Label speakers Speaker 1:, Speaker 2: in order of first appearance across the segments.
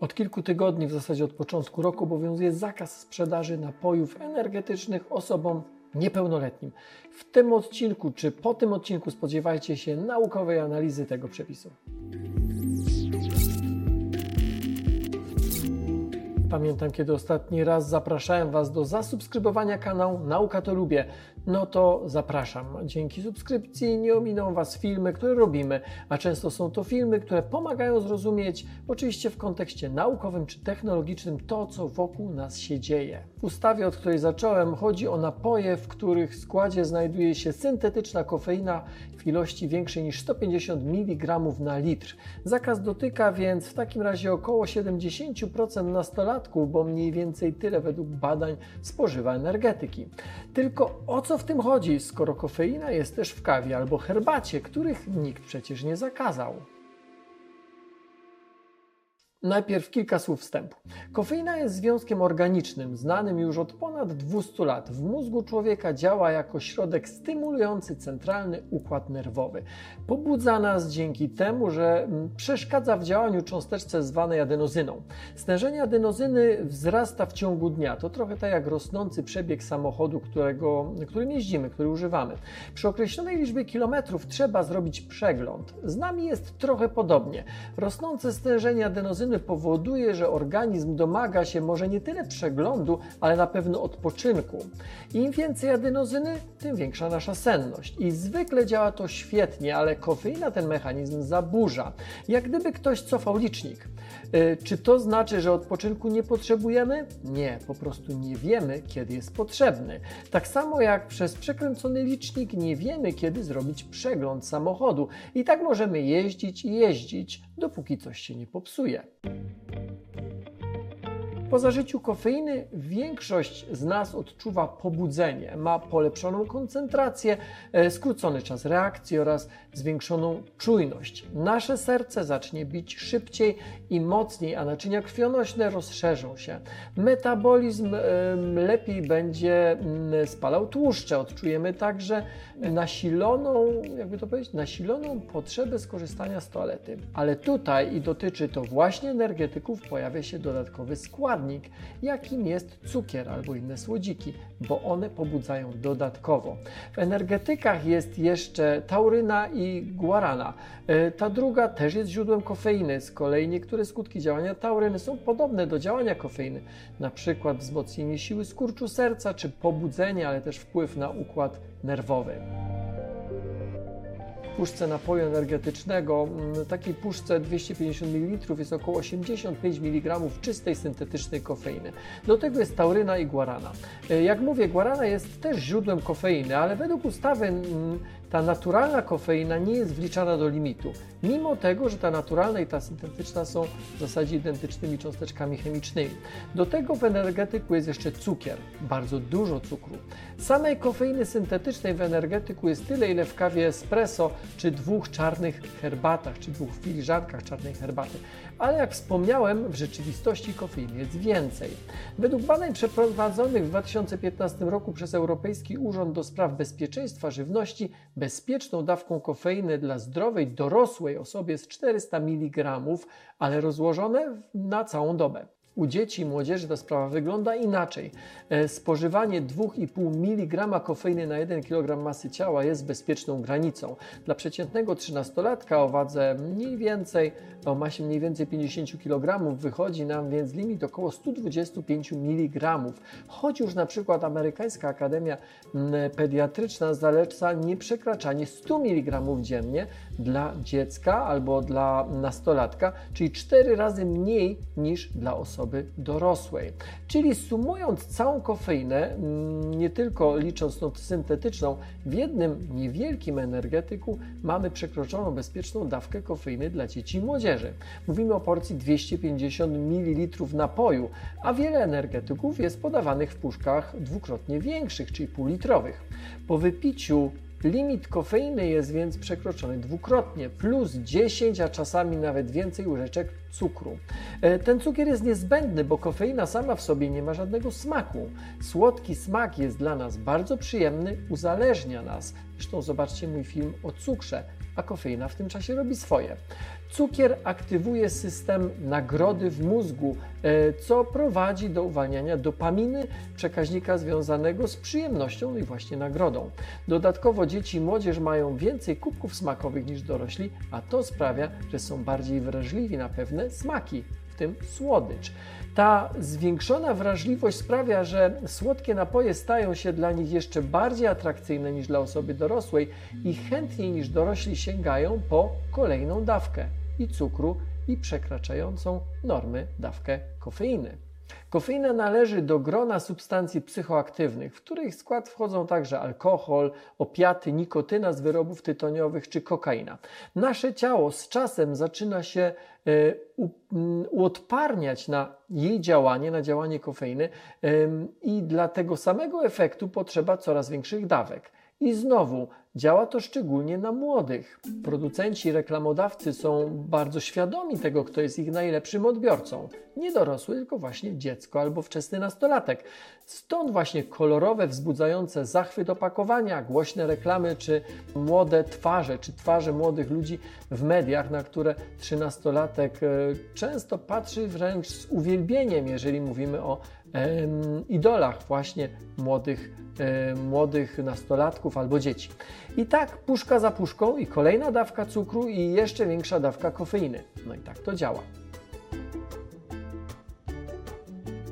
Speaker 1: Od kilku tygodni, w zasadzie od początku roku, obowiązuje zakaz sprzedaży napojów energetycznych osobom niepełnoletnim. W tym odcinku czy po tym odcinku spodziewajcie się naukowej analizy tego przepisu. Pamiętam, kiedy ostatni raz zapraszałem Was do zasubskrybowania kanału Nauka to Lubię. No to zapraszam. Dzięki subskrypcji nie ominą Was filmy, które robimy, a często są to filmy, które pomagają zrozumieć, oczywiście w kontekście naukowym czy technologicznym, to, co wokół nas się dzieje. W ustawie, od której zacząłem, chodzi o napoje, w których składzie znajduje się syntetyczna kofeina w ilości większej niż 150 mg na litr. Zakaz dotyka więc w takim razie około 70% nastolatków, bo mniej więcej tyle według badań spożywa energetyki. Tylko o co w tym chodzi, skoro kofeina jest też w kawie albo herbacie, których nikt przecież nie zakazał? Najpierw kilka słów wstępu. Kofeina jest związkiem organicznym, znanym już od ponad 200 lat. W mózgu człowieka działa jako środek stymulujący centralny układ nerwowy. Pobudza nas dzięki temu, że mm, przeszkadza w działaniu cząsteczce zwanej adenozyną. Stężenie adenozyny wzrasta w ciągu dnia. To trochę tak jak rosnący przebieg samochodu, którego, którym jeździmy, który używamy. Przy określonej liczbie kilometrów trzeba zrobić przegląd. Z nami jest trochę podobnie. Rosnące stężenie adenozyny powoduje, że organizm domaga się może nie tyle przeglądu, ale na pewno odpoczynku. Im więcej adenozyny, tym większa nasza senność. I zwykle działa to świetnie, ale kofeina ten mechanizm zaburza. Jak gdyby ktoś cofał licznik. Yy, czy to znaczy, że odpoczynku nie potrzebujemy? Nie, po prostu nie wiemy, kiedy jest potrzebny. Tak samo jak przez przekręcony licznik nie wiemy, kiedy zrobić przegląd samochodu. I tak możemy jeździć i jeździć, dopóki coś się nie popsuje. Po zażyciu kofeiny większość z nas odczuwa pobudzenie, ma polepszoną koncentrację, e, skrócony czas reakcji oraz zwiększoną czujność. Nasze serce zacznie bić szybciej i mocniej, a naczynia krwionośne rozszerzą się. Metabolizm lepiej będzie mm, spalał tłuszcze. Odczujemy także nasiloną, jakby to powiedzieć, nasiloną potrzebę skorzystania z toalety. Ale tutaj i dotyczy to właśnie energetyków, pojawia się dodatkowy skład składnik, jakim jest cukier albo inne słodziki, bo one pobudzają dodatkowo. W energetykach jest jeszcze tauryna i guarana. E, ta druga też jest źródłem kofeiny. Z kolei niektóre skutki działania tauryny są podobne do działania kofeiny, na przykład wzmocnienie siły skurczu serca czy pobudzenie, ale też wpływ na układ nerwowy puszce napoju energetycznego, mm, takiej puszce 250 ml jest około 85 mg czystej syntetycznej kofeiny. Do tego jest tauryna i guarana. E, jak mówię, guarana jest też źródłem kofeiny, ale według ustawy mm, ta naturalna kofeina nie jest wliczana do limitu, mimo tego, że ta naturalna i ta syntetyczna są w zasadzie identycznymi cząsteczkami chemicznymi. Do tego w energetyku jest jeszcze cukier, bardzo dużo cukru. Samej kofeiny syntetycznej w energetyku jest tyle, ile w kawie espresso, czy dwóch czarnych herbatach, czy dwóch filiżankach czarnej herbaty. Ale jak wspomniałem, w rzeczywistości kofeiny jest więcej. Według badań przeprowadzonych w 2015 roku przez Europejski Urząd do Spraw Bezpieczeństwa Żywności, bezpieczną dawką kofeiny dla zdrowej, dorosłej osoby jest 400 mg, ale rozłożone na całą dobę. U dzieci i młodzieży ta sprawa wygląda inaczej. E, spożywanie 2,5 mg kofeiny na 1 kg masy ciała jest bezpieczną granicą. Dla przeciętnego 13-latka o wadze mniej więcej, o masie mniej więcej 50 kg wychodzi nam więc limit około 125 mg. Choć już na przykład Amerykańska Akademia Pediatryczna zaleca nieprzekraczanie 100 mg dziennie dla dziecka albo dla nastolatka, czyli 4 razy mniej niż dla osoby dorosłej. Czyli sumując całą kofeinę, mm, nie tylko licząc tą syntetyczną, w jednym niewielkim energetyku mamy przekroczoną bezpieczną dawkę kofeiny dla dzieci i młodzieży. Mówimy o porcji 250 ml napoju, a wiele energetyków jest podawanych w puszkach dwukrotnie większych, czyli półlitrowych. Po wypiciu Limit kofeiny jest więc przekroczony dwukrotnie, plus 10, a czasami nawet więcej łyżeczek cukru. E, ten cukier jest niezbędny, bo kofeina sama w sobie nie ma żadnego smaku. Słodki smak jest dla nas bardzo przyjemny, uzależnia nas. Zresztą zobaczcie mój film o cukrze. A kofeina w tym czasie robi swoje. Cukier aktywuje system nagrody w mózgu, e, co prowadzi do uwalniania dopaminy, przekaźnika związanego z przyjemnością i właśnie nagrodą. Dodatkowo dzieci i młodzież mają więcej kubków smakowych niż dorośli, a to sprawia, że są bardziej wrażliwi na pewne smaki, tym słodycz. Ta zwiększona wrażliwość sprawia, że słodkie napoje stają się dla nich jeszcze bardziej atrakcyjne niż dla osoby dorosłej i chętniej niż dorośli sięgają po kolejną dawkę i cukru i przekraczającą normy dawkę kofeiny. Kofeina należy do grona substancji psychoaktywnych, w których skład wchodzą także alkohol, opiaty, nikotyna z wyrobów tytoniowych czy kokaina. Nasze ciało z czasem zaczyna się e, mm, uodparniać na jej działanie, na działanie kofeiny i dla tego samego efektu potrzeba coraz większych dawek. I znowu działa to szczególnie na młodych. Producenci, reklamodawcy są bardzo świadomi tego, kto jest ich najlepszym odbiorcą. Nie dorosły, tylko właśnie dziecko albo wczesny nastolatek. Stąd właśnie kolorowe, wzbudzające zachwyt opakowania, głośne reklamy czy młode twarze, czy twarze młodych ludzi w mediach, na które trzynastolatek e, często patrzy wręcz z uwielbieniem, jeżeli mówimy o idolach właśnie młodych, młodych nastolatków albo dzieci. I tak puszka za puszką i kolejna dawka cukru i jeszcze większa dawka kofeiny. No i tak to działa.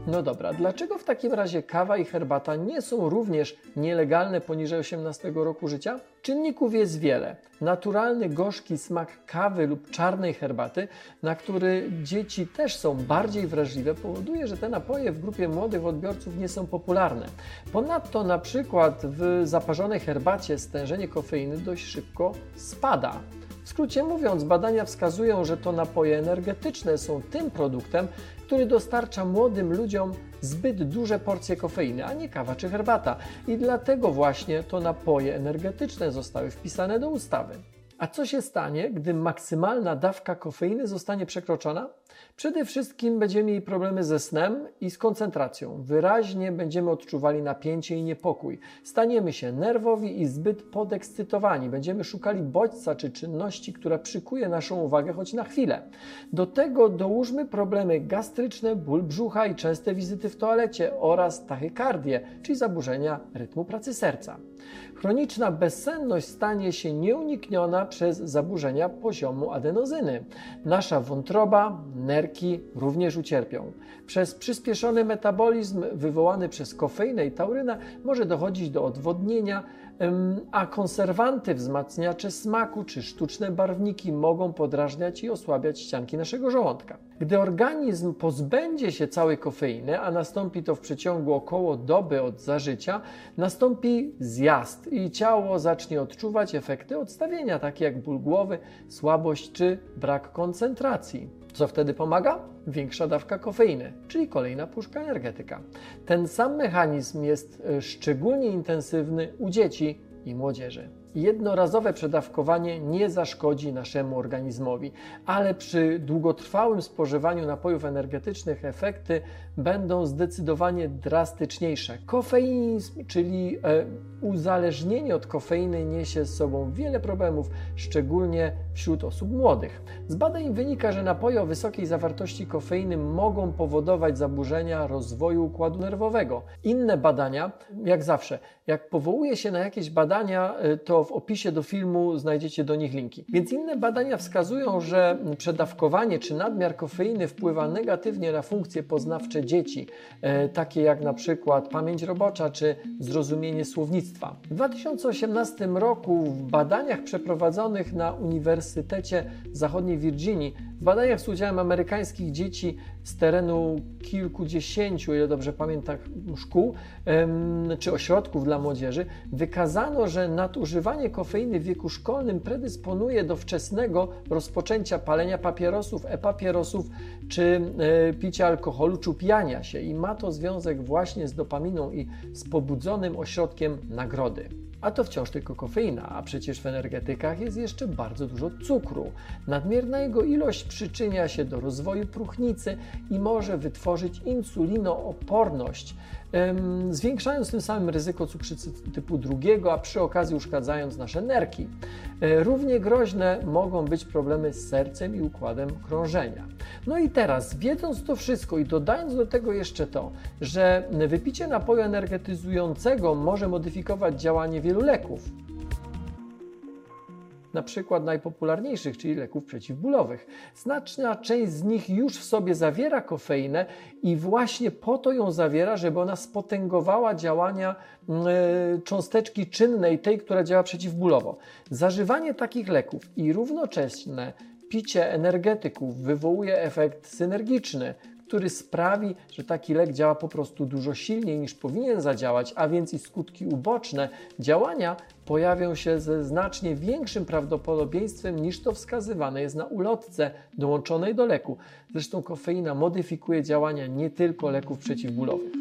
Speaker 1: No dobra, dlaczego w takim razie kawa i herbata nie są również nielegalne poniżej 18 roku życia? Czynników jest wiele. Naturalny, gorzki smak kawy lub czarnej herbaty, na który dzieci też są bardziej wrażliwe, powoduje, że te napoje w grupie młodych odbiorców nie są popularne. Ponadto na przykład w zaparzonej herbacie stężenie kofeiny dość szybko spada. W skrócie mówiąc, badania wskazują, że to napoje energetyczne są tym produktem, który dostarcza młodym ludziom zbyt duże porcje kofeiny, a nie kawa czy herbata. I dlatego właśnie to napoje energetyczne zostały wpisane do ustawy. A co się stanie, gdy maksymalna dawka kofeiny zostanie przekroczona? Przede wszystkim będziemy mieli problemy ze snem i z koncentracją. Wyraźnie będziemy odczuwali napięcie i niepokój. Staniemy się nerwowi i zbyt podekscytowani. Będziemy szukali bodźca czy czynności, która przykuje naszą uwagę choć na chwilę. Do tego dołóżmy problemy gastryczne, ból brzucha i częste wizyty w toalecie oraz tachykardię, czyli zaburzenia rytmu pracy serca. Chroniczna bezsenność stanie się nieunikniona przez zaburzenia poziomu adenozyny. Nasza wątroba, nerki również ucierpią. Przez przyspieszony metabolizm wywołany przez kofeinę i taurynę może dochodzić do odwodnienia, a konserwanty, wzmacniacze smaku czy sztuczne barwniki mogą podrażniać i osłabiać ścianki naszego żołądka. Gdy organizm pozbędzie się całej kofeiny, a nastąpi to w przeciągu około doby od zażycia, nastąpi zjazd i ciało zacznie odczuwać efekty odstawienia, takie jak ból głowy, słabość czy brak koncentracji. Co wtedy pomaga? Większa dawka kofeiny, czyli kolejna puszka energetyka. Ten sam mechanizm jest e, szczególnie intensywny u dzieci i młodzieży. Jednorazowe przedawkowanie nie zaszkodzi naszemu organizmowi, ale przy długotrwałym spożywaniu napojów energetycznych efekty będą zdecydowanie drastyczniejsze. Kofeinizm, czyli e, uzależnienie od kofeiny, niesie z sobą wiele problemów, szczególnie wśród osób młodych. Z badań wynika, że napoje o wysokiej zawartości kofeiny mogą powodować zaburzenia rozwoju układu nerwowego. Inne badania, jak zawsze, jak powołuje się na jakieś badania, e, to w opisie do filmu znajdziecie do nich linki. Więc inne badania wskazują, że przedawkowanie czy nadmiar kofeiny wpływa negatywnie na funkcje poznawcze dzieci, e, takie jak na przykład pamięć robocza czy zrozumienie słownictwa. W 2018 roku w badaniach przeprowadzonych na Uniwersytecie Zachodniej Virginii, badaniach z udziałem amerykańskich dzieci z terenu kilkudziesięciu, ile dobrze pamiętam, szkół czy ośrodków dla młodzieży, wykazano, że nadużywanie kofeiny w wieku szkolnym predysponuje do wczesnego rozpoczęcia palenia papierosów, e-papierosów czy e, picia alkoholu, czy się. I ma to związek właśnie z dopaminą i z pobudzonym ośrodkiem nagrody. A to wciąż tylko kofeina, a przecież w energetykach jest jeszcze bardzo dużo cukru. Nadmierna jego ilość przyczynia się do rozwoju próchnicy i może wytworzyć insulinooporność, zwiększając tym samym ryzyko cukrzycy typu drugiego, a przy okazji uszkadzając nasze nerki. E, Równie groźne mogą być problemy z sercem i układem krążenia. No i teraz, wiedząc to wszystko i dodając do tego jeszcze to, że wypicie napoju energetyzującego może modyfikować działanie wielu leków, na przykład najpopularniejszych, czyli leków przeciwbólowych. Znaczna część z nich już w sobie zawiera kofeinę i właśnie po to ją zawiera, żeby ona spotęgowała działania y, cząsteczki czynnej, tej, która działa przeciwbólowo. Zażywanie takich leków i równocześnie picie energetyków wywołuje efekt synergiczny, który sprawi, że taki lek działa po prostu dużo silniej niż powinien zadziałać, a więc i skutki uboczne działania pojawią się ze znacznie większym prawdopodobieństwem niż to wskazywane jest na ulotce dołączonej do leku. Zresztą kofeina modyfikuje działania nie tylko leków przeciwbólowych.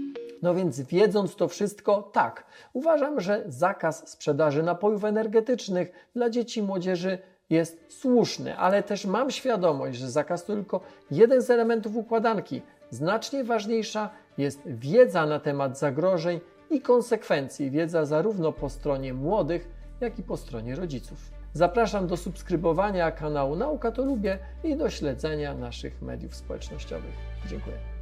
Speaker 1: No więc wiedząc to wszystko, tak, uważam, że zakaz sprzedaży napojów energetycznych dla dzieci i młodzieży jest słuszny, ale też mam świadomość, że zakaz to tylko jeden z elementów układanki. Znacznie ważniejsza jest wiedza na temat zagrożeń i konsekwencji, wiedza zarówno po stronie młodych, jak i po stronie rodziców. Zapraszam do subskrybowania kanału Nauka to Lubię i do śledzenia naszych mediów społecznościowych. Dziękuję.